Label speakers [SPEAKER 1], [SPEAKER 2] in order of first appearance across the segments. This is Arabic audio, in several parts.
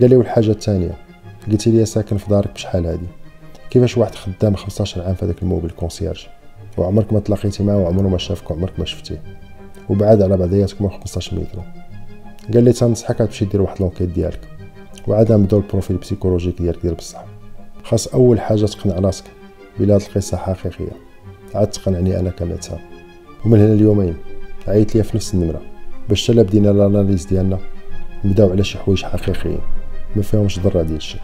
[SPEAKER 1] قال لي والحاجة الثانية قلت لي ساكن في دارك بشحال هادي؟ كيفاش واحد خدام 15 عام في هذاك l'immeuble concierge؟ وعمرك ما تلاقيتي معاه وعمره ما شافك وعمرك ما شفتيه. وبعاد على بعضياتكم 15 متر. قال لي تنصحك تمشي دير واحد l'enquête ديالك. وعاد نبداو ال profil psychologique ديالك دير بصح. خاص أول حاجة تقنع راسك بلي هاد القصة حقيقية. عاد تقنعني أنا ك médecin ومن هنا اليومين عيط ليا في نفس النمرة. باش تلا بدينا ال analyse ديالنا نبدأو على شي حوايج حقيقيين. ما فيهمش ذرة ديال الشك.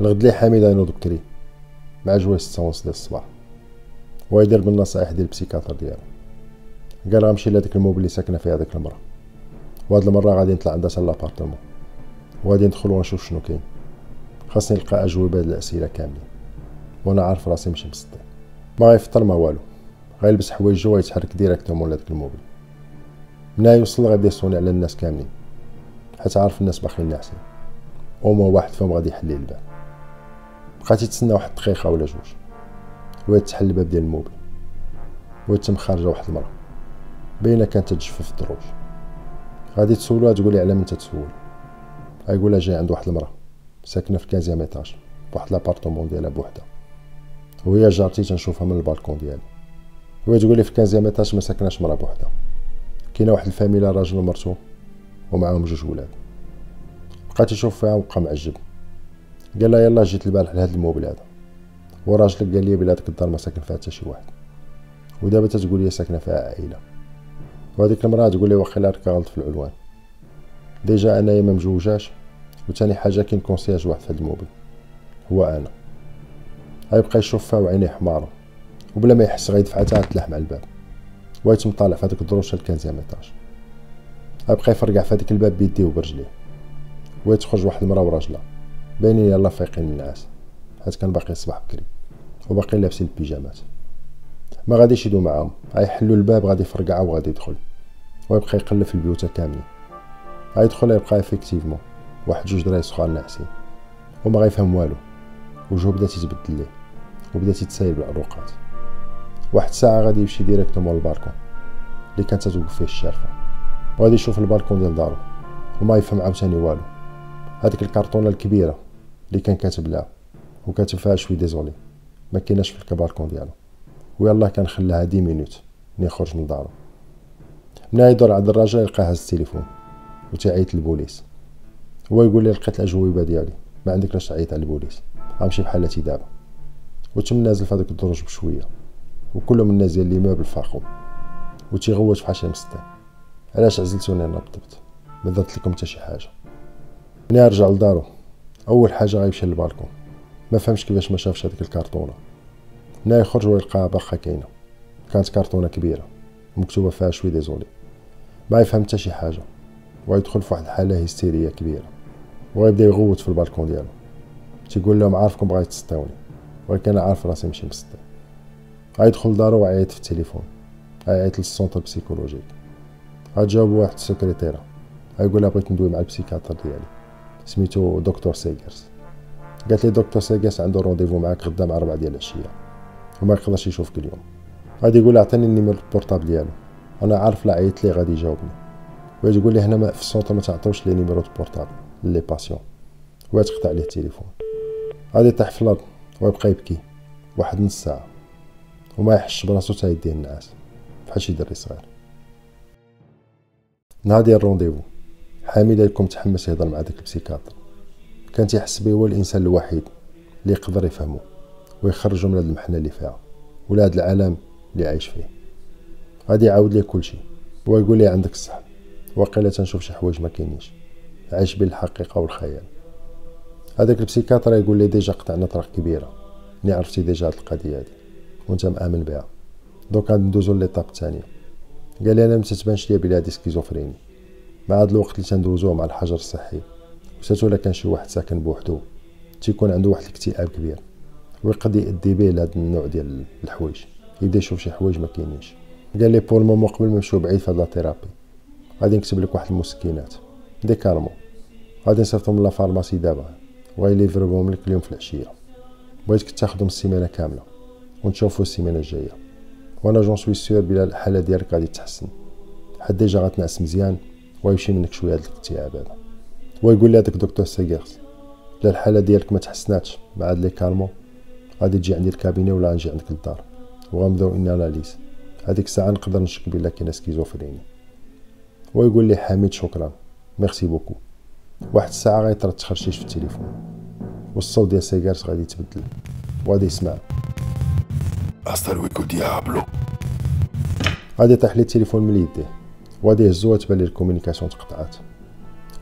[SPEAKER 1] الغد لي حميد ينوض بكري مع جواز ستة ونص ديال الصباح. ويدير بالنصائح ديال ال psychiatre ديالو. قال غنمشي لهاديك l'immeuble اللي ساكنة فيها هاديك المرا وهاد المرة غادي نطلع عندها حتى l'appartement وغادي ندخل ونشوف شنو كاين. خاصني نلقى أجوبة الأسئلة كاملين. وأنا عارف راسي ماشي مصدق ما غيفطر ما والو. غيلبس حوايجو ويتحرك directement لهاداك l'immeuble منا يوصل غيبدا يصوني على الناس كاملين. حيت عارف الناس باقيين ناعسين اومو واحد فيهم غادي يحل الباب. بقات يتسنى واحد الدقيقة ولا جوج. وهي تحل الباب ديال l'immeuble وهي تم خارجه واحد المرا باينة كانت تجفف في الدروج. غادي تسولها تقولي على من تتسول. غايقولها جاي عند واحد المرا ساكنة في quinzième étage. بواحد l'appartement ديالها بوحدها. وهي جارتي تنشوفها من البالكون ديالي وهي تقولي في quinzième étage ما ساكناش مرا بوحدها كاينة واحد الفاميلا راجل ومرتو ومعاهم جوج ولاد. بقات يشوف فيها وبقى معجب. قال لها يلا جيت البارح لهاد l'immeuble هذا. وراجلك قال لي بلي هاديك الدار ما ساكن فيها حتى شي واحد. ودابا تتقول لي ساكنة فيها عائلة. وهذيك المرأة تقول لي واخا راك غلط في العنوان. déjà انايا ما مجوجاش وثاني حاجة كاين concierge واحد في هاد l'immeuble هو أنا. غيبقى يشوف فيها وعينيه حمارة. وبلا ما يحس غيدفع حتى تلاح مع الباب. ويتم طالع في هذاك الدروج ال quinzième étage غيبقى يفرقع في هذاك الباب بيديه وبرجليه ويتخرج واحد المراه وراجلها باينين يلا فايقين النعاس حيت كان باقي الصباح بكري. وباقي لابسين البيجامات. ما غاديش يدو معاهم. غيحلوا الباب غادي يفرقعوا وغادي يدخل. ويبقى يقلب في البيوت كاملين. غيدخل يبقى effectivement واحد جوج دراي صغار ناعسين وما غيفهم والو. وجهو بدا تيتبدل ليه. وبدا تيتسايل بالعروقات. واحد الساعة غادي يمشي directement لل balcon اللي كانت توقف فيه الشارفه وغادي يشوف البالكون ديال دارو وما يفهم عاوتاني والو. هذيك الكرتونه الكبيرة اللي كان كاتب لها وكاتب فيها je suis désolé. ما كايناش في الكبالكون ديالو. ويلا كان خلاها dix minutes ملي يخرج من دارو. ملي يدور عند الراجل يلقاه هز التليفون وتيعيط للبوليس. هو يقول لي لقيت الأجوبة ديالي. ما عندك لاش تعيط على البوليس. غنمشي بحالتي دابا. وتم نازل في هذاك الدرج بشوية. وكلهم الناس ديال l'immeuble فاقو وتيغوت فحال شي مسطي علاش عزلتوني أنا بالضبط ما درت لكم حتى شي حاجة. ملي رجع لدارو. أول حاجة غيمشي للبالكون. ما فهمش كيفاش ما شافش هذيك الكرتونه ملي يخرج ويلقاها باقا كاينة. كانت كرتونه كبيرة. مكتوبة فيها شوي ديزولي ما يفهم حتى شي حاجة. ويدخل في واحد الحالة هستيرية كبيرة. ويبدا يغوت في البالكون ديالو. تيقول لهم عارفكم بغيت تسطيوني ولكن أنا عارف راسي ماشي مسطي غيدخل لدارو ويعيط في التليفون. غيعيط لل centre psychologique. غتجاوبو واحد السكرتيرة. غيقول لها بغيت ندوي مع ال psychiatre ديالي. سميتو دكتور سيغرز. قالت لي دكتور سيغرز عنده rendez-vous معاك غدا مع 4 ديال العشية. وما يقدرش يشوفك اليوم. غادي يقول عطيني ال numéro ال portable ديالو. أنا عارف لا عيطت ليه غادي يجاوبني. وغادي يقول لي هنا في ال centre ما تعطيوش les numéros ال portable les patients. وتقطع عليه التليفون. غادي يطيح في الأرض ويبقى يبكي. واحد نص ساعة. وما يحس براسو تا يديه النعاس بحال شي دري صغير. نهار ديال ال rendez-vous حامد يكون متحمس يهضر مع داك ال psychiatre. كان تيحس بيه هو الإنسان الوحيد اللي يقدر يفهمو ويخرجو من هاد المحنة اللي فيها ولا هاد العالم اللي عايش فيه. غادي يعاود ليه كلشي هو يقول لي عندك الصح واقيلا تنشوف شي حوايج ما كاينينش. عايش بين الحقيقة والخيال. هذاك ال psychiatre يقول لي déjà قطعنا طرق كبيرة ني عرفتي déjà هاد القضية هادي. وانت مآمن بها. غادي ندوزو l'étape الثانية. قال لي أنا ما تتبانش ليا بلي هادي schizophrénie مع هاد الوقت اللي تندوزوه مع الحجر الصحي. و surtout إلا كان شي واحد ساكن بوحدو تيكون عنده واحد الاكتئاب كبير. ويقد يأدي به لهاد النوع ديال الحوايج. يبدا يشوف شي حوايج ما كاينينش. قال لي pour le moment قبل ما نمشيو بعيد في هاد la thérapie غادي نكتب لك واحد المسكنات des calmants غادي نصيفطهم la pharmacie دابا. وغيليفرهم لك اليوم في العشيه بغيتك تاخدهم السيمانة كاملة. ونشوفو السيمانة الجاية. وأنا j'en suis sûr بلا الحالة ديالك غادي تحسن. حد déjà غتنعس مزيان ويمشي منك شوية هاد الاكتئاب هذا. ويقول لي هذاك دكتور سيغيرس لا الحالة ديالك ما تحسناتش مع هاد les calmants غادي تجي عندي ال cabinet ولا نجي عندك للدار. وغنبداو une analyse هذيك الساعة نقدر نشك بلا كاينة schizophrénie ويقول لي حميد شكرا. merci beaucoup. واحد الساعة غيطرد تخرشيش في التليفون. والصوت ديال سيغارس غادي يتبدل. وغادي يسمع.
[SPEAKER 2] Hasta luego, diablo.
[SPEAKER 1] غادي يطيح لي التليفون من يديه وغادي يهزو وتبان لي la communication تقطعات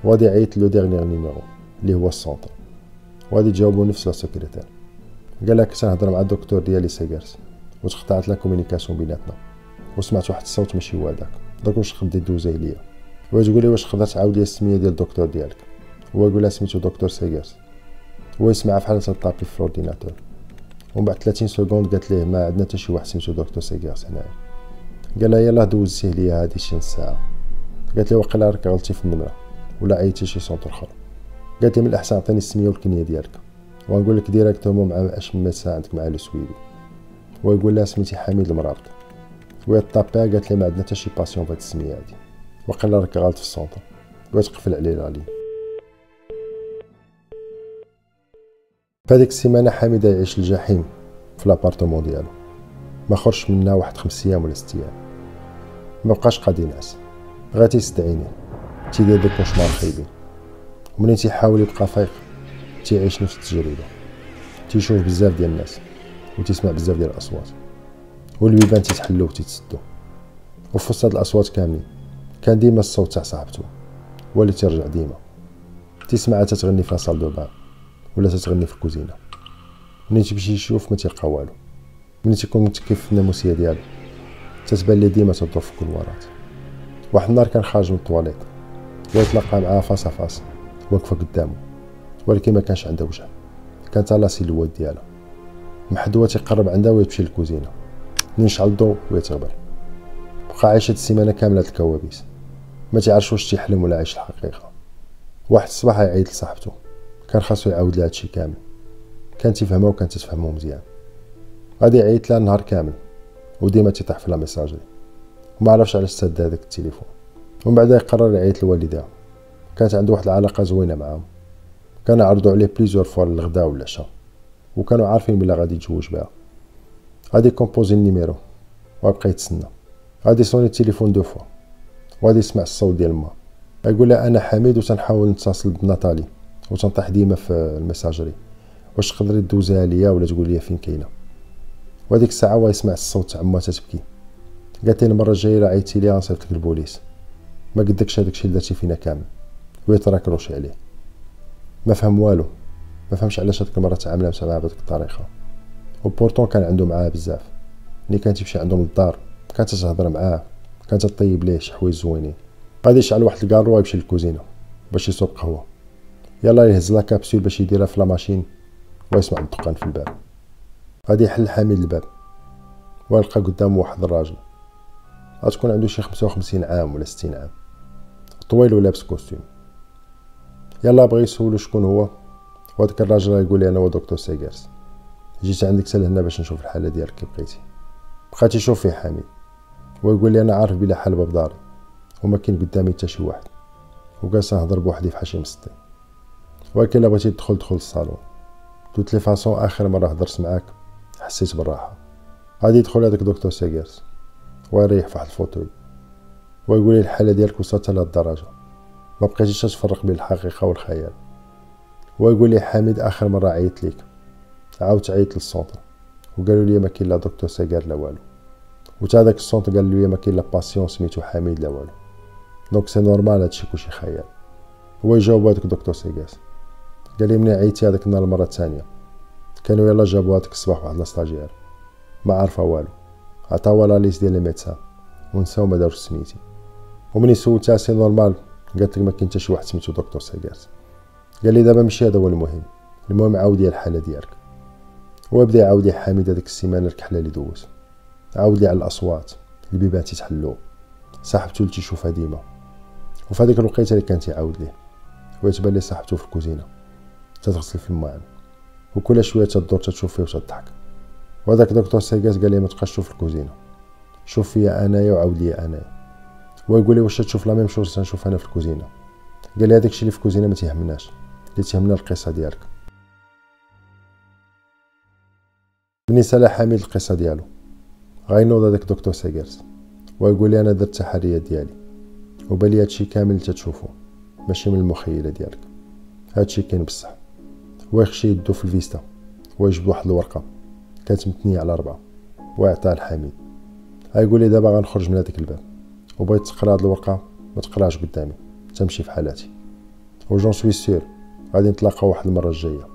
[SPEAKER 1] وغادي يعيط le dernier numéro اللي هو ال centre وغادي تجاوبو نفس la secrétaire قال لك تنهضر مع الدكتور ديالي سيغارس وتقطعت la communication بيناتنا وسمعت واحد الصوت ماشي هو هذاك داك واش تقدر دوزيه ليا هو تقول لي واش تقدر تعاود لي السميه ديال الدكتور ديالك هو يقول سميتو دكتور سيغارس هو يسمع بحال تطابي في ال ordinateur ومن بعد 30 secondes قالت ليه ما عندنا حتى شي واحد سميتو دكتور سيغارس هنايا. قال لها يلاه دوزتيه ليا هادي شي نص ساعه قالت لي واقيلا راك غلطتي في النمرة ولا عيطتي شي centre أخر. قالت لي من الأحسن عطيني السمية والكنية ديالك. ونقول لك directement مع أش médecin عندك مع le suivi. ويقول لها سميتي حميد المرابط وهي طابيها قالت لي ما عندنا حتى شي patient فهاد السمية هادي. وقيلا راك غلط في ال centre. وتقفل عليه la ligne. فهاديك السيمانة حميده يعيش الجحيم في l'appartement ديالو. ما خرجش منا واحد خمس أيام ولا ست أيام. ما بقاش قادر ينعس غير تيسد عينيه تيدير des cauchemars خايبين. ومنين تيحاول يبقى فايق؟ تيعيش نفس التجربة. تيشوف بزاف ديال الناس. وتسمع بزاف ديال الأصوات. والبيبان تيتحلو وتيتسدو. وفي وسط هاد الأصوات كاملين. كان ديما الصوت تاع صاحبته. هو اللي تيرجع ديما. تسمعها تتغني في la salle de bain ولا تتغني في الكوزينة. منين تمشي يشوف ما تيلقى والو. منين تيكون متكي في الناموسية ديالو تتبان ليه ديما تدور في الكلوارات واحد النهار كان خارج من الطواليت ويتلاقى معاه face à face واقفة قدامه ولكن ما كانش عندها وجه. كانت la silhouette ديالها. محدو تيقرب عندها ويمشي للكوزينة. منين شعل الضو ويتغبر. بقى عايش هاد السيمانة كاملة الكوابيس. ما تعرفش واش تيحلم ولا عايش الحقيقة. واحد الصباح يعيط لصاحبته. كان خاصو يعاود لها هادشي كامل. كان تيفهمها وكان تتفهمو مزيان. غادي يعيط لها النهار كامل وديما تيطيح في la messagerie. وما عرفش علاش سد هذاك التليفون. ومن بعد يقرر يعيط لوالديها. كانت عنده واحد العلاقة زوينة معاهم. كانوا عرضوا عليه plusieurs fois الغداء والعشاء. وكانوا عارفين بلا غادي يتزوج بها. غادي composer ال numéro. ويبقى يتسنى. غادي يصوني التليفون deux fois وغادي يسمع الصوت ديال ما. يقول لها أنا حميد وتنحاول نتصل بناتالي. وتنطيح ديما في ال messagerie واش تقدري دوزيها ليا ولا تقول لي فين كاينة؟ وهذيك الساعة هو يسمع الصوت تاع ما تتبكي. قالت لي المرة الجاية إلا عيطتي لي غنصيفط لك البوليس. ما قدكش هذاك الشيء اللي درتي فينا كامل. ويتراكروشي عليه. ما فهم والو. ما فهمش علاش هذيك المرة تعامل معاه بهذيك الطريقة. و pourtant كان عنده معاه بزاف. ملي كان تيمشي عندهم للدار كانت تهضر معاه. كانت تطيب ليه شي حوايج زوينين. غادي يشعل واحد الكارو ويمشي للكوزينة باش يصوب قهوه يلا يهز la capsule باش يديرها في la machine. ويسمع الدقان في الباب. غادي يحل حامد الباب. ويلقى قدامه واحد الراجل. غتكون عنده شي خمسة وخمسين عام ولا ستين عام. طويل ولابس costume. يلا بغى يسولو شكون هو. وهداك الراجل يقول لي أنا هو دكتور سيغيرس جيت عندك حتال هنا باش نشوف الحالة ديالك كي بقيتي بقات يشوف فيه حميد. ويقول لي أنا عارف بلا حال باب داري وما كاين قدامي حتى شي واحد. وجالس نهضر بوحدي بحال شي مسطي ولكن الا بغيتي تدخل دخل الصالون de toutes les façons آخر مرة هضرت معاك حسيت بالراحة. غادي يدخل هذاك دكتور سيغيرس ويريح في واحد ال fauteuil ويقول لي الحالة ديالك وصلت لهاد الدرجة. ما بقيتيش تفرق بين الحقيقة والخيال. ويقول لي حميد آخر مرة عيطت ليك. عاودت عيطت لل centre. وقالوا لي ما كاين لا دكتور سيغير لا والو. وتا داك ال centre قال لي ما كاين لا patient سميتو حميد لا والو. donc c'est normal هادشي كلشي خيال. هو يجاوب هذاك دكتور سيغاس قال لي منين عيطتي هذاك النهار المره الثانية كانوا يلا جابوا هذاك الصباح واحد la stagiaire ما عارفة والو. عطاو la liste ديال les médecins ونساو ما داروش سميتي. ومني سولتها c'est normal قالت لك ما كاين حتى شي واحد سميتو دكتور سيغاس قال لي دابا ماشي هذا هو المهم. المهم عاود لي الحالة ديالك. هو بدا يعاود حامد هذيك السيمانة الكحله اللي دوز عاود لي على الأصوات. البيبان تيتحلو. صاحبتو اللي تيشوفها ديما. وفي هذيك الوقيتة اللي كان تيعاود ليه. ويتبان لي صاحبتو في الكوزينة. تتغسل في الماعن وكل شوية تدور تشوف فيه وتضحك. وهذاك دكتور سيغاس قال لي ما تبقاش تشوف الكوزينة. شوف فيا أنايا وعاود ليا أنايا. هو يقول لي واش تشوف la même chose تنشوف أنا في الكوزينة. قال لي هذاك الشيء اللي في الكوزينة ما تيهمناش. اللي تيهمنا القصة ديالك. بالنسبة لحامد القصة ديالو. غاينوض هذاك دكتور سيغيرس ويقول لي أنا درت التحريات ديالي. وبالي هادشي كامل تتشوفو. ماشي من المخيلة ديالك. هادشي كاين بصح. هو يخشي يدو في الفيستا ويجبد واحد الورقة كانت متنية على ربعة ويعطيها لحميد غايقول لي دابا غنخرج من هذاك الباب وبغيت تقرا هاد الورقة ما تقراش قدامي تمشي في حالاتي. وجون سوي سير غادي نتلاقاو واحد المرة الجاية.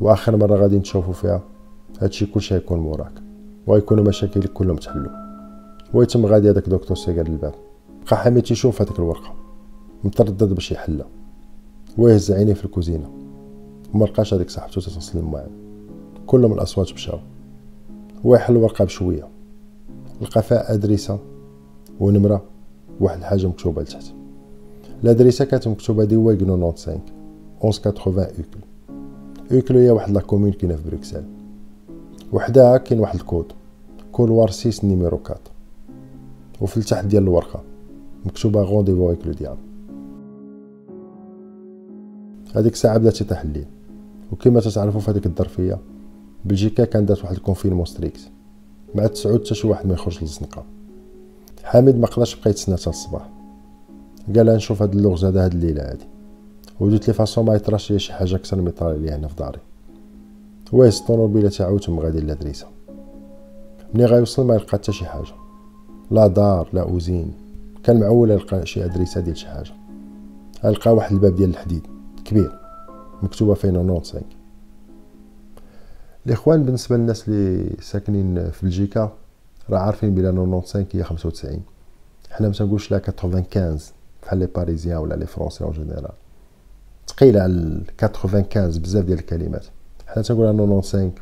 [SPEAKER 1] واخر مرة غادي نتشوفو فيها هادشي كلشي غيكون موراك وغيكونوا مشاكلك كلهم تحلو. ويتم غادي هذاك دكتور سيقال الباب. بقى حميد تيشوف هذيك الورقة متردد باش يحلها. ويهز عينيه في الكوزينة. وما لقاش هذيك صاحبته تتسلم معاه كلهم الأصوات مشاو. يحل الورقة بشوية. لقى فيها أدريسة ونمرة واحد الحاجة مكتوبة لتحت. الأدريسة كانت مكتوبة Dieweg numéro 95 1180 Uccle. Uccle هي واحد la commune كاينة في بروكسل وحدها كاين واحد ال code couloir 6 numéro 4 وفي التحت ديال الورقة مكتوبة rendez-vous avec le diable هذيك الساعة بدا تيطيح الليل وكما تتعرفوا في هذيك الظرفية بلجيكا كان دات واحد ال confinement strict مع تسعود حتى شي واحد ما يخرج للزنقة. حامد ما قدرش بقى يتسنى حتى الصباح. قال نشوف هاد اللغز هذا هاد الليلة هادي. و de toutes les façons ما يطراش ليا شي حاجة أكثر من طالع ليا هنا في داري. ويهز الطوموبيلة تاعو تم غادي لادريسه ملي غيوصل ما يلقى حتى شي حاجة. لا دار لا usine. كان معول يلقى شي أدريسة ديال شي حاجة. لقى واحد الباب ديال الحديد كبير. مكتوبة فيه 95 الإخوان بالنسبة للناس اللي ساكنين في بلجيكا راه عارفين بلا 95 هي 95 حنا ما تنقولش لا 95 بحال les Parisiens ولا les Français en général ثقيله على 95 بزاف ديال الكلمات. حنا تنقولها 95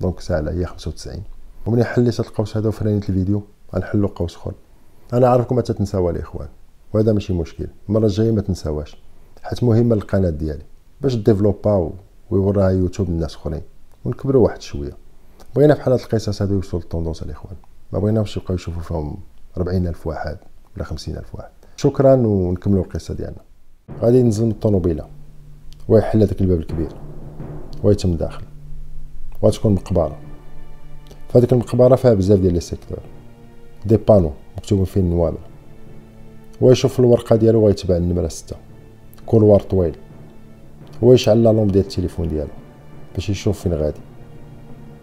[SPEAKER 1] donc ساهله هي 95 ومني حليت هاد القوس هذا وفرانيت الفيديو؟ غنحلو قوس أخر. أنا عارفكم ما تتنساوها الإخوان وهذا ماشي مشكل. المرة الجاية j'aime حيت مهمة للقناه ديالي. باش تديفلوبا ويوراها يوتيوب للناس اخرين ونكبروا واحد شوية. بغينا بحال هاد القصص هادو يوصلوا لل tendances الاخوان ما بغيناهمش يبقاو يشوفوا فيهم 40 ألف واحد ولا 50 ألف واحد. شكرا ونكملوا القصة ديالنا. غادي ننزل من الطوموبيله ويحل هذاك الباب الكبير. ويتم داخل. وتكون مقبرة. فهاديك المقبرة فيها بزاف ديال les secteurs. des panneaux مكتوبين فيه النوامر ويشوف الورقة ديالو ويتبع النمرة ستة. couloir طويل. ويشعل la lampe ديال التليفون ديالو باش يشوف فين غادي.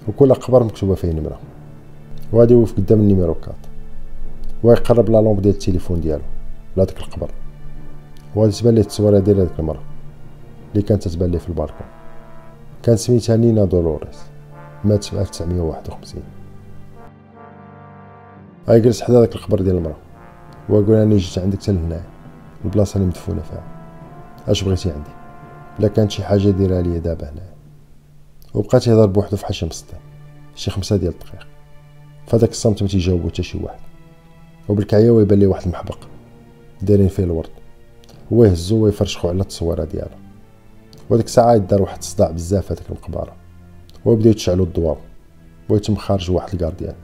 [SPEAKER 1] وكل قبر مكتوبة فيه نمرة. وغادي يوقف قدام ال numéro quatre. ويقرب لا لومب ديال التليفون ديالو لهاديك القبر. وغادي تبان ليه التصويرة ديال هاديك المرا اللي كانت تبان ليه في البالكون. كان سميتها نينا دولوريس. مات في 1951 غيجلس حدا داك القبر ديال المرا ويقول أنا جيت عندك حتى لهنايا. البلاصة اللي مدفونة فيها. أش بغيتي عندي؟ لا كانت شي حاجة ديرها ليا دابا هنايا وبقات يهضر بوحدو فحال شي مسطي شي خمسة ديال الدقائق فداك الصمت ما تيجاوبو حتى شي واحد. وبالكعيه ويبان ليه واحد المحبق. دايرين فيه الورد. هو يهزو ويفرشخو على التصويرة ديالو. وديك الساعة يدار واحد الصداع بزاف هذيك المقبرة. ويبداو يتشعلوا الضواب ويتم خارج واحد ال gardien.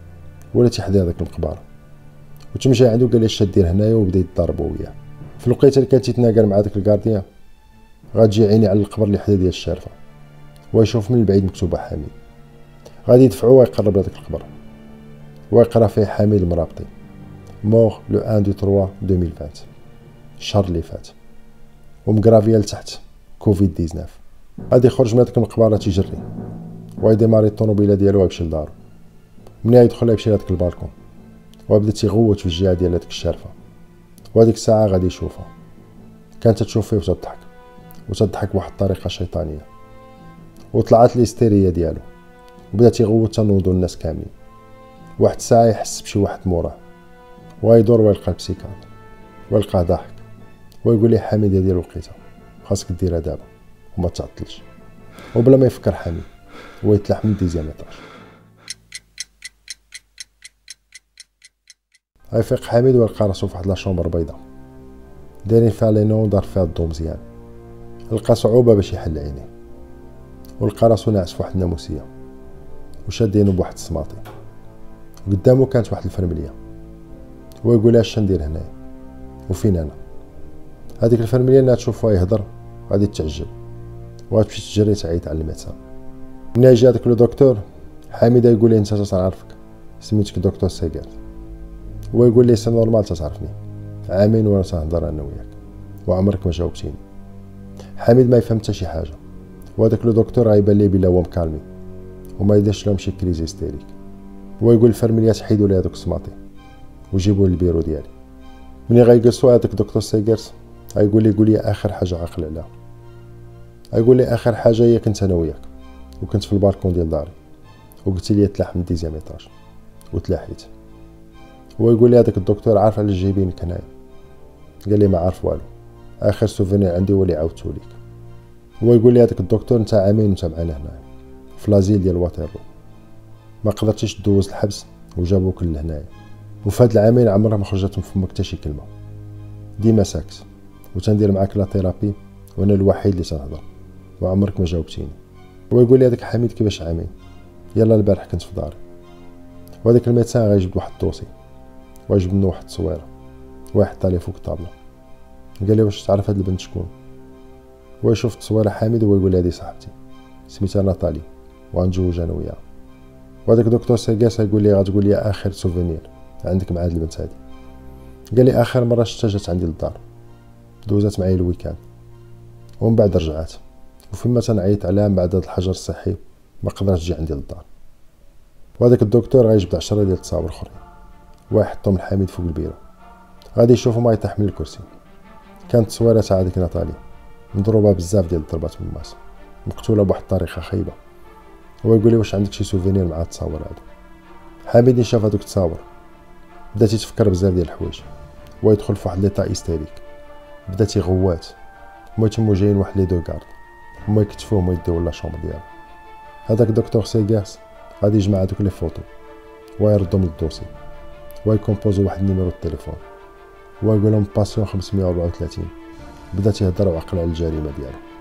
[SPEAKER 1] اللي تيحضي هذاك المقبرة. وتم جاي عنده قال لي اش دير هنايا وبدا يضربوا وياه. في الوقيتة اللي كان تيتناقر مع داك ال gardien غتجي عينيه على القبر اللي حدا ديال الشارفة. ويشوف من البعيد مكتوبة حميد غادي يدفعو ويقرب لهداك القبر. ويقرأ فيه حميد المرابطي. mort le 1 du 3 2020 الشهر اللي فات ومقرافيه لتحت كوفيد 19 غادي يخرج من هذيك المقبره تيجري ويديماري الطوموبيله ديالو ويمشي لدارو. ملي يدخل يمشي لهاديك البالكون؟ وبدا تيغوت في الجهة ديال هاديك الشارفة. وهاديك الساعة غادي يشوفها. كانت تشوف فيه وتضحك. وتضحك بواحد الطريقة شيطانية. وطلعت الهستيريه ديالو. وبدا تيغوت تنوضو الناس كاملين. واحد الساعة يحس بشي واحد موراه ويدور ويلقى البسيكاتر ويلقاه ضاحك ويقول لي حميد هذه الوقيته خاصك ديرها دابا. وما تعطلش. وبلا ما يفكر حميد. هو يتلاح من ديزيام ايطاج غيفيق حميد ويلقى راسو فواحد la chambre بيضا دايرين فيها les néons دار فيها الضو مزيان. لقى صعوبة باش يحل عينيه. ولقى راسو ناعس فواحد الناموسية. وشادينو بواحد السماطي. قدامو كانت واحد الفرملية. هو يقول اش ندير هنايا؟ وفين أنا؟ هذيك الفرملية ملي تشوفو يهضر غادي تعجب وغتمشي تجري تعيط على ال médecin ملي يجي هذاك le docteur؟ حميدة يقول لي أنت تنعرفك سميتك دكتور سيغال. هو يقول لي c'est normal تعرفني عامين وأنا تنهضر أنا وياك. وعمرك ما جاوبتيني. حميد ما يفهم حتى شي حاجة. وهذاك le docteur غيبان ليه بلي هو مكالمي وما يديرش لهم شي crise hystérique هو يقول الفرمليات حيدوا لي هذوك السماطي وجيبوه للبيرو ديالي. ملي غيجلسوا هذاك دكتور سيغرس غيقول لي قول لي آخر حاجة عاقل عليها. غيقول لي آخر حاجة هي كنت أنا وياك وكنت في البالكون ديال داري وقلت لي تلاح من dixième étage وتلاحيت. هو يقول لي هذاك الدكتور عارف علاش جايبينك هنايا قال لي ما عارف والو. آخر souvenir عندي هو اللي عاودتو ليك هو يقول لي هذاك الدكتور نتا عامين نتا معانا هنا. في l'asile ديال واتيرلو ما قدرتيش دوز الحبس وجابوك لهنايا. وفي هاد العامين عمرها ما خرجت من فمك حتى شي كلمة. ديما ساكت. وتندير معاك la thérapie وأنا الوحيد اللي تنهضر. وعمرك ما جاوبتيني. هو يقول لي هذاك حميد كيفاش عامين؟ يلا البارح كنت في داري. وهذاك ال médecin غيجبد واحد ال dossier. ويجبد واحد التصويرة. ويحطها ليه فوق الطابله قال لي واش تعرف هاد البنت شكون؟ هو يشوف التصويره حميد هو يقول هادي صاحبتي سميتها ناتالي وغنتزوج أنا وياها. وهذاك دكتور سيغاس يقول لي غتقول لي آخر souvenir عندك مع هاد البنت هادي. قال لي آخر مرة شفتها جات عندي للدار دوزات معايا ال week-end. ومن بعد رجعات وفيما تنعيط عليها من بعد هاد الحجر الصحي ما قدرتش تجي عندي للدار. وهذاك الدكتور غيجبد عشرة ديال التصاور اخرين ويحطهم لحميد فوق البيرو غادي يشوفو ما يطيح من الكرسي. كانت تصويره تاع هذيك ناتالي. مضروبة بزاف ديال الضربات بالموس مقتولة بواحد الطريقة خايبة. هو يقول لي واش عندك شي souvenir مع التصاور هادو؟ حميد شاف هذوك التصاور. بدا تيتفكر بزاف ديال الحوايج. هو يدخل في واحد l'état hystérique. بدا تيغوات هما تمو جايين واحد les deux gardes هما يكتفوه هما يديو la chambre ديالو هذاك دكتور سيغاس غادي يجمع هذوك les photos. ويردهم لل dossier. ويكومبوزي واحد ال numéro التليفون. ويقول لهم patient 534 بدا تيهضر وعقل على الجريمة ديالو.